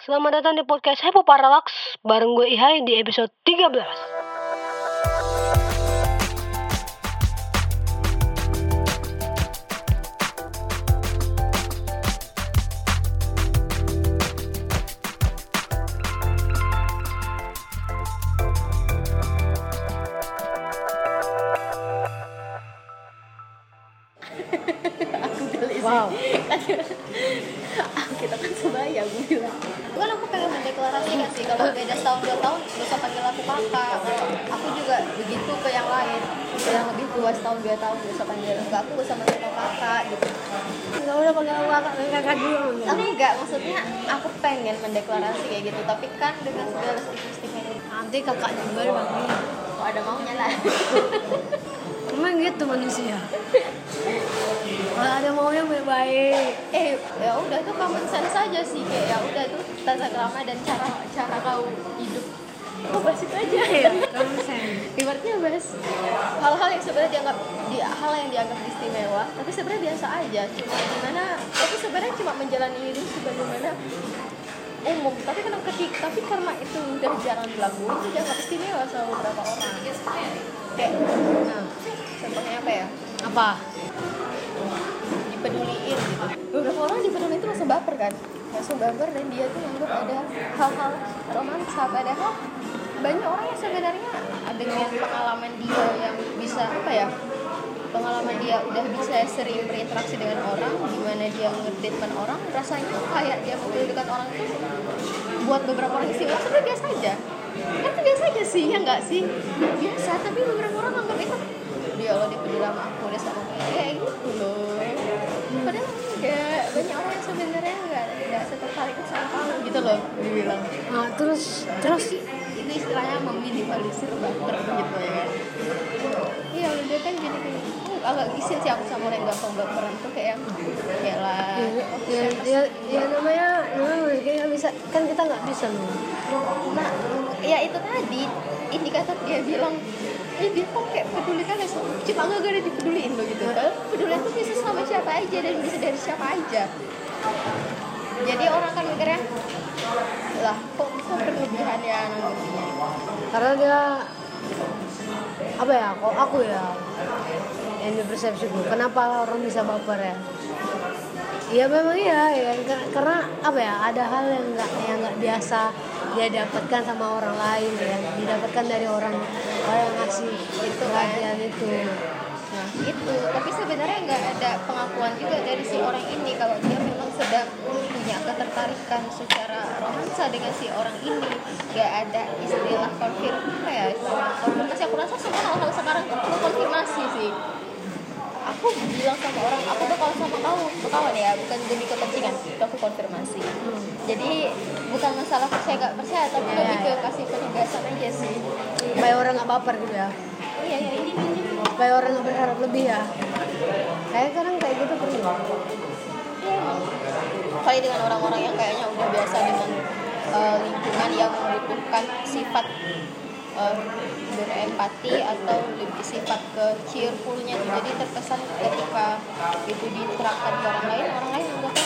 Selamat datang di podcast Hepo Parallax bareng gue Ihai di episode 13. Begitu ke yang lain yang lebih tua setahun dua tahun gak usah panggil enggak aku gak manggil aku kakak gitu Enggak udah aku kakak kakak dulu. aku enggak maksudnya aku pengen mendeklarasi kayak gitu tapi kan dengan segala ini Nanti kakak juga dipanggil. kok ada maunya lah Emang gitu manusia. Kalau ada maunya baik-baik. eh ya udah tuh common sense aja sih kayak ya udah tuh tata krama dan cara cara kau hidup oh bahas itu aja ya Kamu sen. ibaratnya bahas hal-hal yang sebenarnya dianggap di hal yang dianggap istimewa tapi sebenarnya biasa aja. Cuma gimana itu sebenarnya cuma menjalani hidup sebagaimana umum. Tapi karena ketik tapi karena itu udah jarang dilakuin itu dianggap istimewa sama beberapa orang. Kayak nah contohnya apa ya? Apa? dipeduliin gitu. Beberapa orang dipeduliin itu langsung baper kan? Langsung baper dan dia tuh nganggap ada hal-hal romansa padahal banyak orang yang sebenarnya dengan pengalaman dia yang bisa apa ya pengalaman dia udah bisa sering berinteraksi dengan orang gimana dia ngedetman orang rasanya kayak dia mempedulikan orang itu buat beberapa orang istimewa sebenarnya biasa aja. Kan itu biasa aja sih ya nggak sih? Biasa tapi beberapa orang itu dia Allah dia peduli sama aku dia sama kayak gitu loh. Padahal enggak banyak orang yang sebenarnya enggak enggak setertarik sama kamu gitu loh dibilang. Nah, terus terus itu istilahnya meminimalisir baper gitu ya. Iya udah kan jadi kayak aku agak isin sih aku sama orang yang gampang baperan tuh kayak yang kayak lah ya, ya, ya namanya namanya kayak bisa kan kita nggak bisa loh. nah ya itu tadi indikator dia bilang eh dia kok kayak peduli kan cuma nggak ada dipeduliin lo gitu. Pedulian tuh bisa sama siapa aja dan bisa dari siapa aja. Jadi orang kan mikirnya lah kok berlebihan ya nanggapinnya Karena dia apa ya? Kok aku ya yang di persepsiku. Kenapa orang bisa baper ya? Iya memang iya ya Kar- karena apa ya ada hal yang nggak yang nggak biasa dia dapatkan sama orang lain ya didapatkan dari orang orang yang ngasih itu perhatian itu Nah itu, tapi sebenarnya nggak ada pengakuan juga dari si orang ini kalau dia memang sedang punya ketertarikan secara romansa dengan si orang ini. Nggak ada istilah konfirm apa ya istilah konfirmasi. Aku rasa semua hal-hal sekarang tuh perlu konfirmasi sih. Aku bilang sama orang, aku bakal sama kamu, kawan ya, bukan demi kepentingan. Itu aku konfirmasi. Jadi bukan masalah percaya nggak percaya, tapi lebih ke kasih penegasan aja sih. supaya orang nggak baper gitu ya Iya, iya, ini, ini. Supaya orang nggak berharap lebih ya. Kayak kadang kayak gitu perlu. Kali dengan orang-orang yang kayaknya udah biasa dengan eh, lingkungan yang membutuhkan sifat eh, berempati atau lebih sifat ke cheerfulnya jadi terkesan ketika itu diterapkan ke orang lain orang lain anggapnya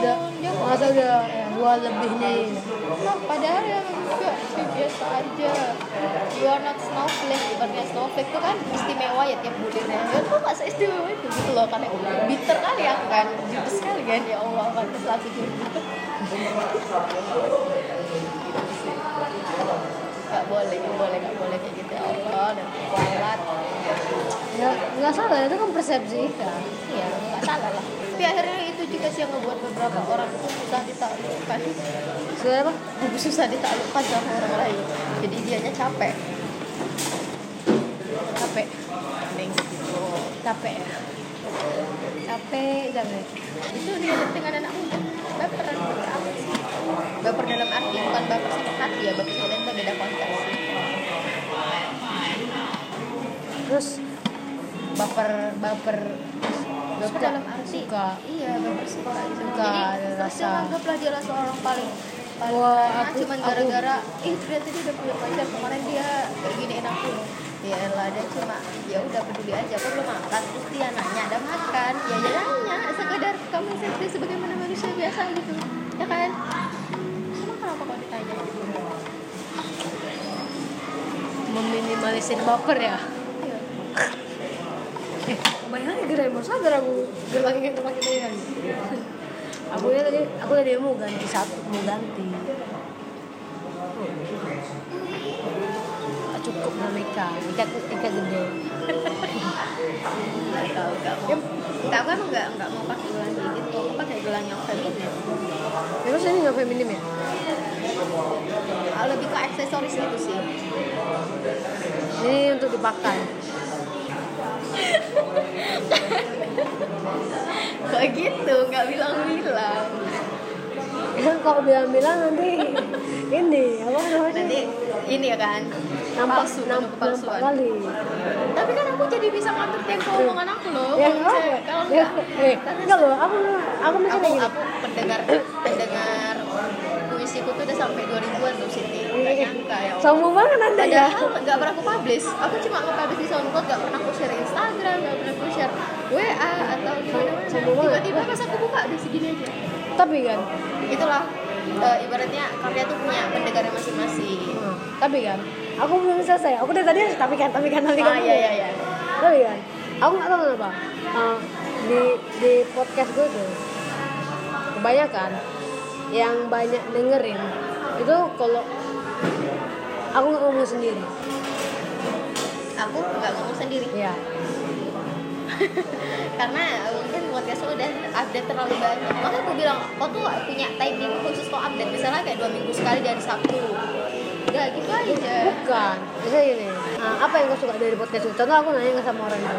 udah dia masa udah ya, gua lebihnya ini Nah, padahal yang juga biasa aja. You are not snowflake ibaratnya snowflake itu kan istimewa ya tiap bulannya ya tuh masa istimewa itu gitu loh karena bitter kali ya kan judes sekali kan. Ya Allah kan selalu gitu. Gak boleh gak boleh gak boleh kayak gitu. Ya Allah dan kualat. Nggak nggak salah itu kan persepsi kita. Iya gak salah lah. Tapi akhirnya itu juga sih yang ngebuat beberapa orang itu susah ditaklukkan sudah apa? Susah ditaklukkan sama orang lain. Jadi dianya capek. Capek. Neng gitu. Capek. Ya capek capek. Itu dihadapi dengan anak muda. Baper. Baper dalam arti bukan baper sakit hati ya. Baper sakit hati beda konteks terus baper baper suka? dalam arti suka. iya baper suka gitu. suka jadi rasa. anggaplah dia seorang paling paling Wah, karena ah, aku, cuman gara-gara ih ternyata dia udah punya pacar. Kemarin dia kayak gini enak aku ya lah dia cuma ya udah peduli aja. Aku belum makan. Terus dia nanya ada makan? Ya ya nanya sekedar kamu sendiri sebagaimana manusia biasa gitu. Ya kan? Emang kenapa kok ditanya? Meminimalisir baper ya? Kebanyakan gerai mau sadar aku. Gerai yang terpakai mainan aku ya tadi aku tadi mau ganti satu mau ganti. Oh. cukup sama Ika Ika Ika gede. Nggak tahu nggak mau nggak kan nggak nggak mau pakai gelang kayak gitu. Aku pakai gelang yang feminin terus ini nggak feminim ya? Lebih ke aksesoris gitu sih. Ini untuk dipakai kok gitu nggak bilang-bilang. Kan kalau bilang-bilang nanti ini apa namanya? Nanti ini ya kan nampak palsu nampak, nampak kali. Tapi kan aku jadi bisa ngatur tempo omongan aku loh ya kalau ya, enggak. eh enggak loh aku aku mikirnya aku aku pendengar pendengar puisiku tuh udah sampai 2000-an loh Siti. Iya. nggak nyangka ya sombong banget anda ya. Padahal nggak pernah aku publish, aku cuma nge-publish di SoundCloud, nggak pernah aku share Instagram, nggak pernah aku share WA atau gimana. Tiba-tiba pas aku buka udah segini aja. tapi kan? Itulah eh, ibaratnya karya tuh punya pendengarnya masing-masing. Nah, tapi kan? Aku belum selesai. Aku dari tadi tapi kan tapi kan tapi kan Ah iya iya. Iya. tapi kan? Aku nggak tahu kenapa Ah, di di podcast gue tuh kebanyakan yang banyak dengerin itu kalau aku nggak ngomong sendiri. Aku nggak ngomong sendiri. Ya karena mungkin podcast lo udah update terlalu banyak. Makanya aku bilang, kau tuh punya timing khusus kau update. Misalnya kayak dua minggu sekali dari Sabtu. Udah gitu aja. bukan. Bisa gini Ah, apa yang kau suka dari podcast itu? Contoh aku nanya sama orang itu.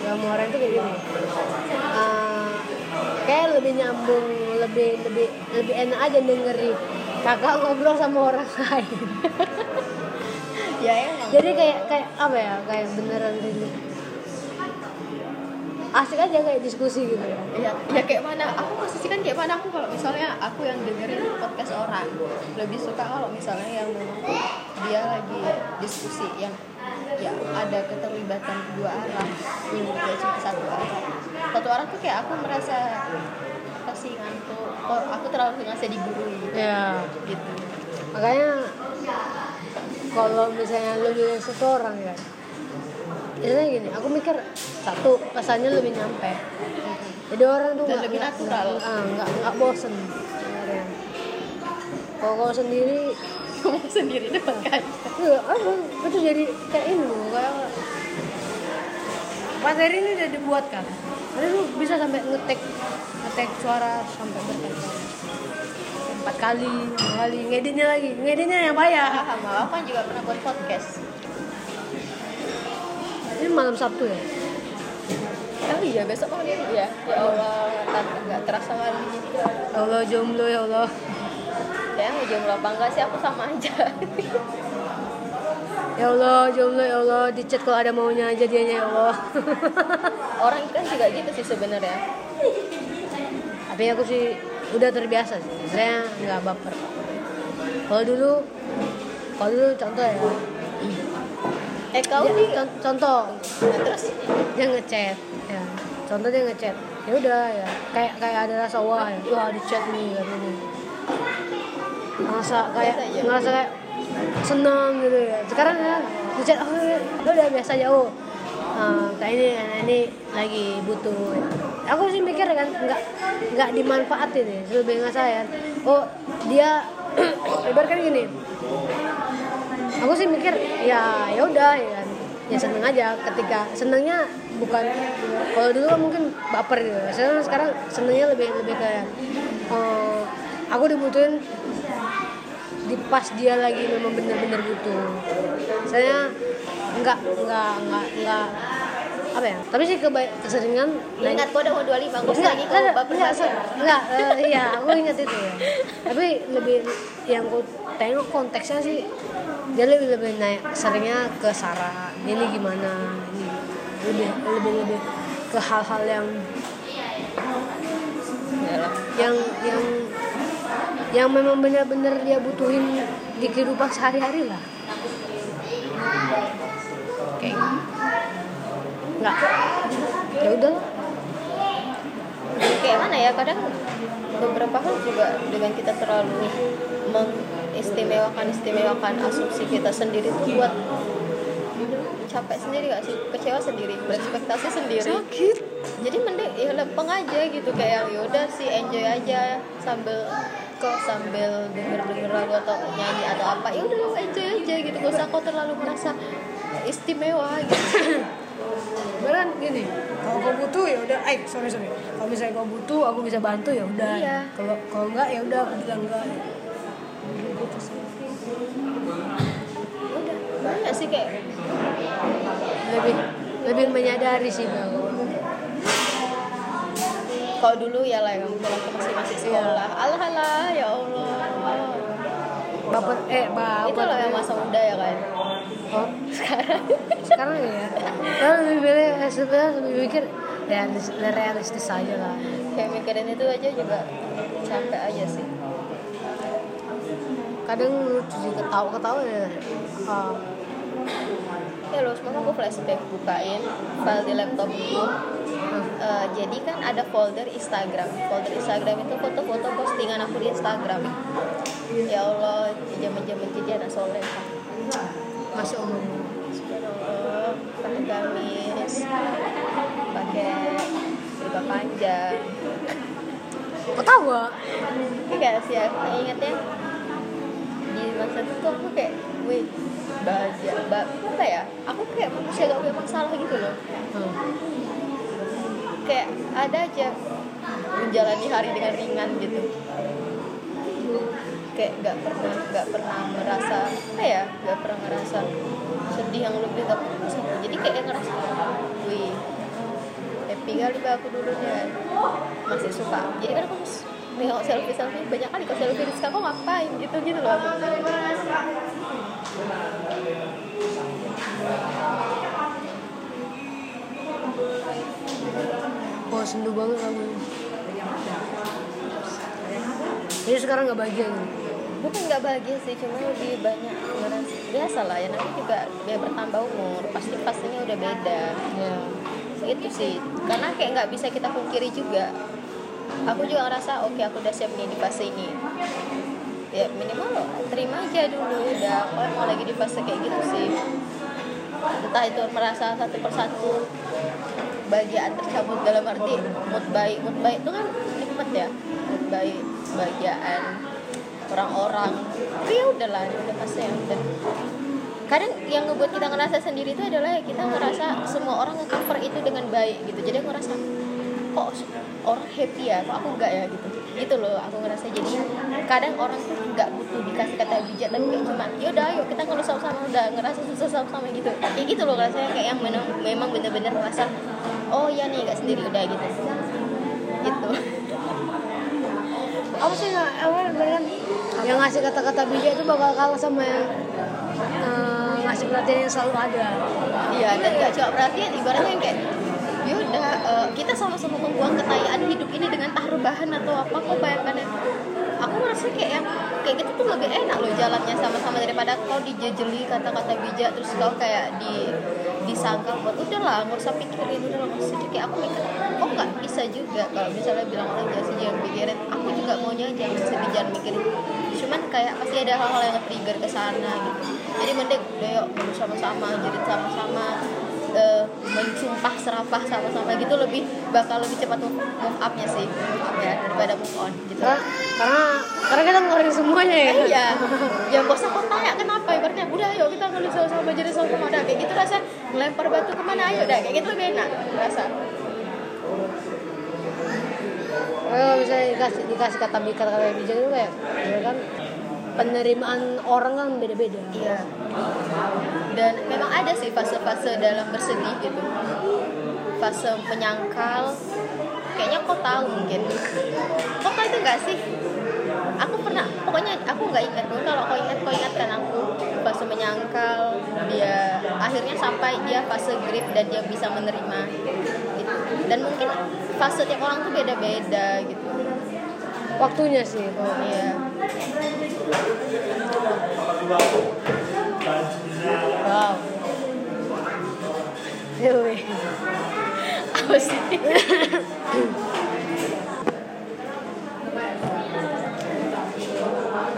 Sama orang itu kayak gini. Ah, kayak lebih nyambung lebih lebih lebih enak aja dengerin. Kakak ngobrol sama orang lain. Ya emang. jadi kayak kayak apa ya? Kayak beneran ini asik aja kayak diskusi gitu. Ya ya, ya kayak mana aku posisikan kayak mana aku kalau misalnya aku yang dengerin podcast orang lebih suka kalau misalnya yang memang dia lagi diskusi yang ya ada keterlibatan dua arah yang gak cuma satu arah. Satu arah tuh kayak aku merasa pasti ngantuk kok aku terlalu ngerasa digurui ya gitu. Makanya kalau misalnya lu bilang satu orang ya Biasanya gini, aku mikir satu pesannya lebih nyampe. Jadi orang tuh nggak lebih natural. nggak ah, nggak nggak bosen. Kalau kau sendiri, ngomong sendiri depan kaca ya apa? Itu jadi kayak ini kayak materi ini udah dibuat kan. Ada lu bisa sampai ngetek ngetek suara sampai berkali-kali. Empat kali, lima kali, ngeditnya lagi, ngeditnya yang payah. paham aku kan juga pernah buat podcast Ini malam Sabtu ya? kali ya besok mau dia ya ya Allah nggak terasa kali Ya Allah jomblo ya Allah. ya mau jomblo apa enggak sih aku sama aja Ya Allah jomblo ya Allah di chat kalau ada maunya aja dianya ya Allah. orang kan juga gitu sih sebenarnya Tapi aku sih udah terbiasa sih. Saya nggak baper. Kalau dulu, kalau dulu contoh ya. Eh kau dia- nih con- contoh. Nah, terus? Dia ngechat ya. Contoh dia ngechat ya udah ya. Kayak kayak ada rasa wah ya wah di chat nih katanya ngerasa kayak ngerasa kayak senang gitu ya. Sekarang ya di chat oh ya udah biasa aja. Oh ah, kayak ini ini lagi butuh. Aku sih mikir kan nggak nggak dimanfaatin ya lebih nggak saya oh dia ibaratkan gini aku sih mikir ya ya udah ya ya seneng aja. Ketika senengnya bukan kalau dulu kan mungkin baper gitu. Sekarang sekarang senengnya lebih lebih kayak oh, aku dibutuhin di pas dia lagi memang benar-benar butuh. Saya nggak nggak nggak nggak apa ya? Tapi sih keba- keseringan ingat kau udah mau 25 aku enggak, lagi kau enggak, baper enggak, enggak, eh, iya, aku ingat itu ya. Tapi lebih yang aku tengok konteksnya sih dia lebih lebih naik seringnya ke Sarah, ini gimana, ini lebih lebih lebih ke hal-hal yang yang yang yang memang benar-benar dia butuhin di kehidupan sehari-hari lah. Kayak enggak. Ya udah. Kayak mana ya? Kadang beberapa hal juga dengan kita terlalu mengistimewakan istimewakan asumsi kita sendiri tuh buat capek sendiri gak sih kecewa sendiri berekspektasi sendiri sakit jadi mending ya lempeng aja gitu kayak yaudah sih enjoy aja sambil kok sambil denger denger lagu atau nyanyi atau apa ya udah enjoy aja gitu gak usah kau terlalu merasa istimewa gitu Beneran gini, kalau kau butuh ya udah, eh sorry sorry. Kalau misalnya kau butuh, aku bisa bantu ya udah. Iya. Kalau kalau enggak ya udah aku bilang enggak. Banyak sih kayak Lebih lebih menyadari sih bang. kalau dulu ya lah yang waktu masih masih sekolah alah alah ya allah Baper eh baper. itu loh yang masa muda ya kan Oh, sekarang sekarang ya. Sekarang lebih pilih sebenarnya lebih mikir realis, realistis aja lah. kayak mikirin itu aja juga capek aja sih Kadang lucu sih ketawa ketawa ya. Ah, ya loh sekarang aku flashback bukain file di laptopku Eh, jadi kan ada folder Instagram. Folder Instagram itu foto-foto postingan aku di Instagram. Ya Allah zaman zaman jadi anak soleh masih umum. Pakai gamis pakai jilbab panjang. Ketawa. enggak sih aku ingatnya di masa itu tuh aku kayak wih bahagia ba apa ya aku kayak manusia gak punya masalah gitu loh. Hmm. kayak ada aja menjalani hari dengan ringan gitu. Kayak gak pernah gak pernah merasa apa ya gak pernah ngerasa sedih yang lebih gak pernah merasa jadi kayak ngerasa wih happy kali bah aku dulunya. Masih suka. Jadi kan aku nengok selfie selfie banyak kali kalau selfie Rizka kok ngapain gitu gitu loh aku Wah sendu banget kamu. Jadi sekarang nggak bahagia gitu. bukan nggak bahagia sih cuma lebih banyak ngerasa biasa lah ya nanti juga dia bertambah umur pasti pastinya udah beda Ya. itu sih karena kayak nggak bisa kita pungkiri juga aku juga ngerasa oke aku udah siap nih di fase ini ya minimal terima aja dulu. Udah kalau mau lagi di fase kayak gitu sih. Entah itu merasa satu persatu bahagiaan tercabut dalam arti mood baik mood baik itu kan nikmat ya. Mood baik kebahagiaan orang-orang. Tapi ya udahlah udah fase ya. Udah kadang yang ngebuat kita ngerasa sendiri itu adalah kita ngerasa semua orang nge-cover itu dengan baik gitu. Jadi aku ngerasa kok orang happy ya? Kok aku enggak ya? gitu gitu loh aku ngerasa jadi kadang orang tuh nggak butuh dikasih kata bijak tapi kayak cuma yaudah ayo kita ngeluh sama-sama udah ngerasa susah sama-sama gitu kayak gitu loh rasanya kayak yang memang memang bener-bener ngerasa oh ya nih nggak sendiri udah gitu gitu Apa sih nggak? Apa kan yang ngasih kata-kata bijak itu bakal kalah sama yang eh, ngasih perhatian yang selalu ada. Iya, dan gak cuma perhatian, ibaratnya yang kayak yaudah eh, kita sama-sama membuang kekayaan hidup ini dengan taruhan atau apa kok bayangkan ya aku merasa kayak yang kayak gitu tuh lebih enak loh jalannya sama-sama daripada kau dijejeli kata-kata bijak terus kau kayak di disangka buat udahlah nggak usah pikirin udah nggak usah. Kayak aku mikir kok nggak bisa juga? Kalau misalnya bilang orang jangan sedih jangan pikirin aku juga maunya jangan sedih jangan mikirin. Cuman kayak pasti ada hal-hal yang nge-trigger ke sana gitu. Jadi mending udah yuk sama-sama jadi sama-sama eh, mensumpah serapah sama-sama gitu lebih bakal lebih cepat move, up-nya sih move up ya daripada move on gitu. Karena karena karena kita ngeluarin semuanya ya. iya. Ya gak usah kau tanya kenapa? Ibaratnya udah ayo kita ngeluh sama-sama jadi sama-sama udah kayak gitu rasa. Ngelempar batu ke mana? Ayo udah kayak gitu lebih enak rasa Kalau misalnya dikasih dikasih kata bijak kata bijak itu kayak ya kan penerimaan orang kan beda-beda. iya. Dan memang ada sih fase-fase dalam bersedih gitu. Fase menyangkal. Kayaknya kau tahu mungkin. Kau tahu itu gak sih? Aku pernah pokoknya aku nggak ingat Mungkin kalau kau ingat kau ingatkan aku. Fase menyangkal dia akhirnya sampai dia fase grief dan dia bisa menerima gitu. Dan mungkin fase tiap orang tuh beda-beda gitu Waktunya sih. oh iya Wow. Apa sih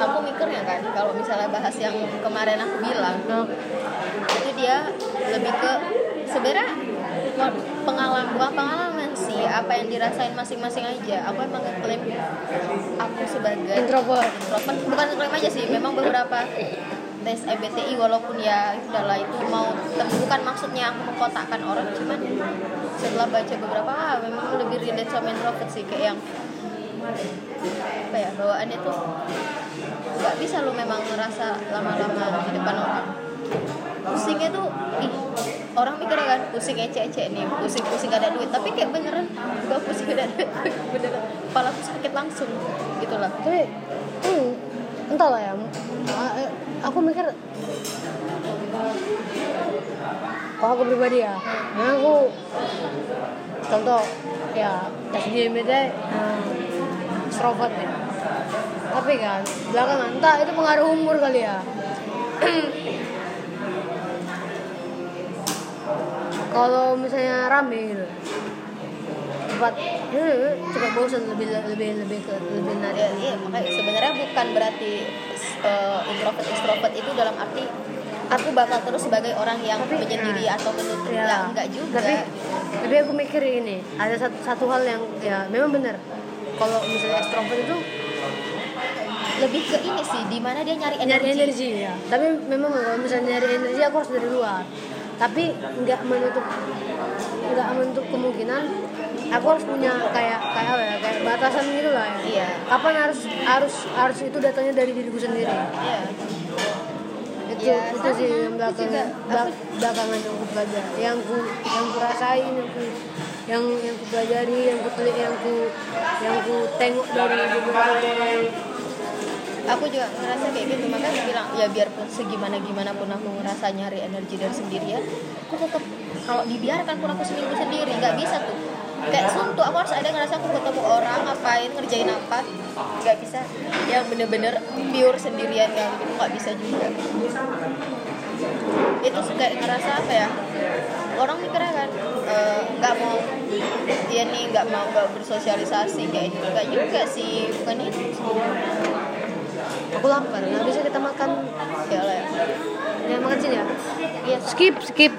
aku mikirnya kan kalau misalnya bahas yang kemarin aku bilang Nah, itu dia lebih ke sebenarnya pengalaman bukan pengalaman sih apa yang dirasain masing-masing aja. Aku emang ngeklaim aku sebagai introvert. introvert. Bukan ngeklaim aja sih memang beberapa tes MBTI walaupun ya udahlah itu mau tapi bukan maksudnya aku mengkotakkan orang cuman setelah baca beberapa ah, memang lebih relate sama introvert sih kayak yang apa ya bawaannya tuh nggak bisa lu memang ngerasa lama-lama di depan orang. Pusingnya tuh ih orang mikir kan pusing ece-ece nih pusing-pusing gak ada duit. Tapi kayak beneran gak pusing gak ada duit beneran. Kepala aku sakit langsung gitu lah. Tapi hmm, entahlah ya. Eh, aku mikir kalau aku pribadi ya nah aku contoh ya tes MBTI hmm, ya. Tapi kan belakangan entah itu pengaruh umur kali ya kalau misalnya rame gitu cepat eh, cepat bosan lebih lebih lebih ke lebih ya, narik iya makanya sebenarnya bukan berarti uh, introvert extrovert itu dalam arti aku bakal terus sebagai orang yang Tapi, menyendiri nah, atau menutup Ya, ya, enggak juga Tapi tapi aku mikir ini, ada satu, satu hal yang ya memang benar. Kalau misalnya ekstrovert itu lebih ke ini sih di mana dia nyari energi, nyari energi ya. Tapi memang kalau misalnya nyari energi aku harus dari luar. Tapi nggak menutup nggak menutup kemungkinan aku harus punya kayak kayak apa ya kayak batasan gitu lah ya. Iya. Kapan harus harus harus itu datangnya dari diriku sendiri. Iya. itu Ya, itu sih yang Aku belakangan juga. belak- belakangan yang ku pelajari yang ku yang ku rasain yang ku yang yang ku pelajari yang ku telik yang ku yang ku tengok dari beberapa orang aku juga ngerasa kayak gitu makanya aku bilang ya biarpun segimana gimana pun aku ngerasa nyari energi dari sendirian aku tetap kalau dibiarkan pun aku seminggu sendiri nggak bisa tuh. Kayak suntuk aku harus ada ngerasa aku ketemu orang ngapain ngerjain apa nggak bisa. Yang bener-bener pure sendirian kayak gitu nggak bisa juga. Itu kayak ngerasa apa ya orang mikirnya kan eh, nggak mau dia nih nggak mau nggak bersosialisasi kayak gitu nggak juga sih bukan itu aku lapar nggak bisa kita makan. Ya lah ya makan sini ya skip skip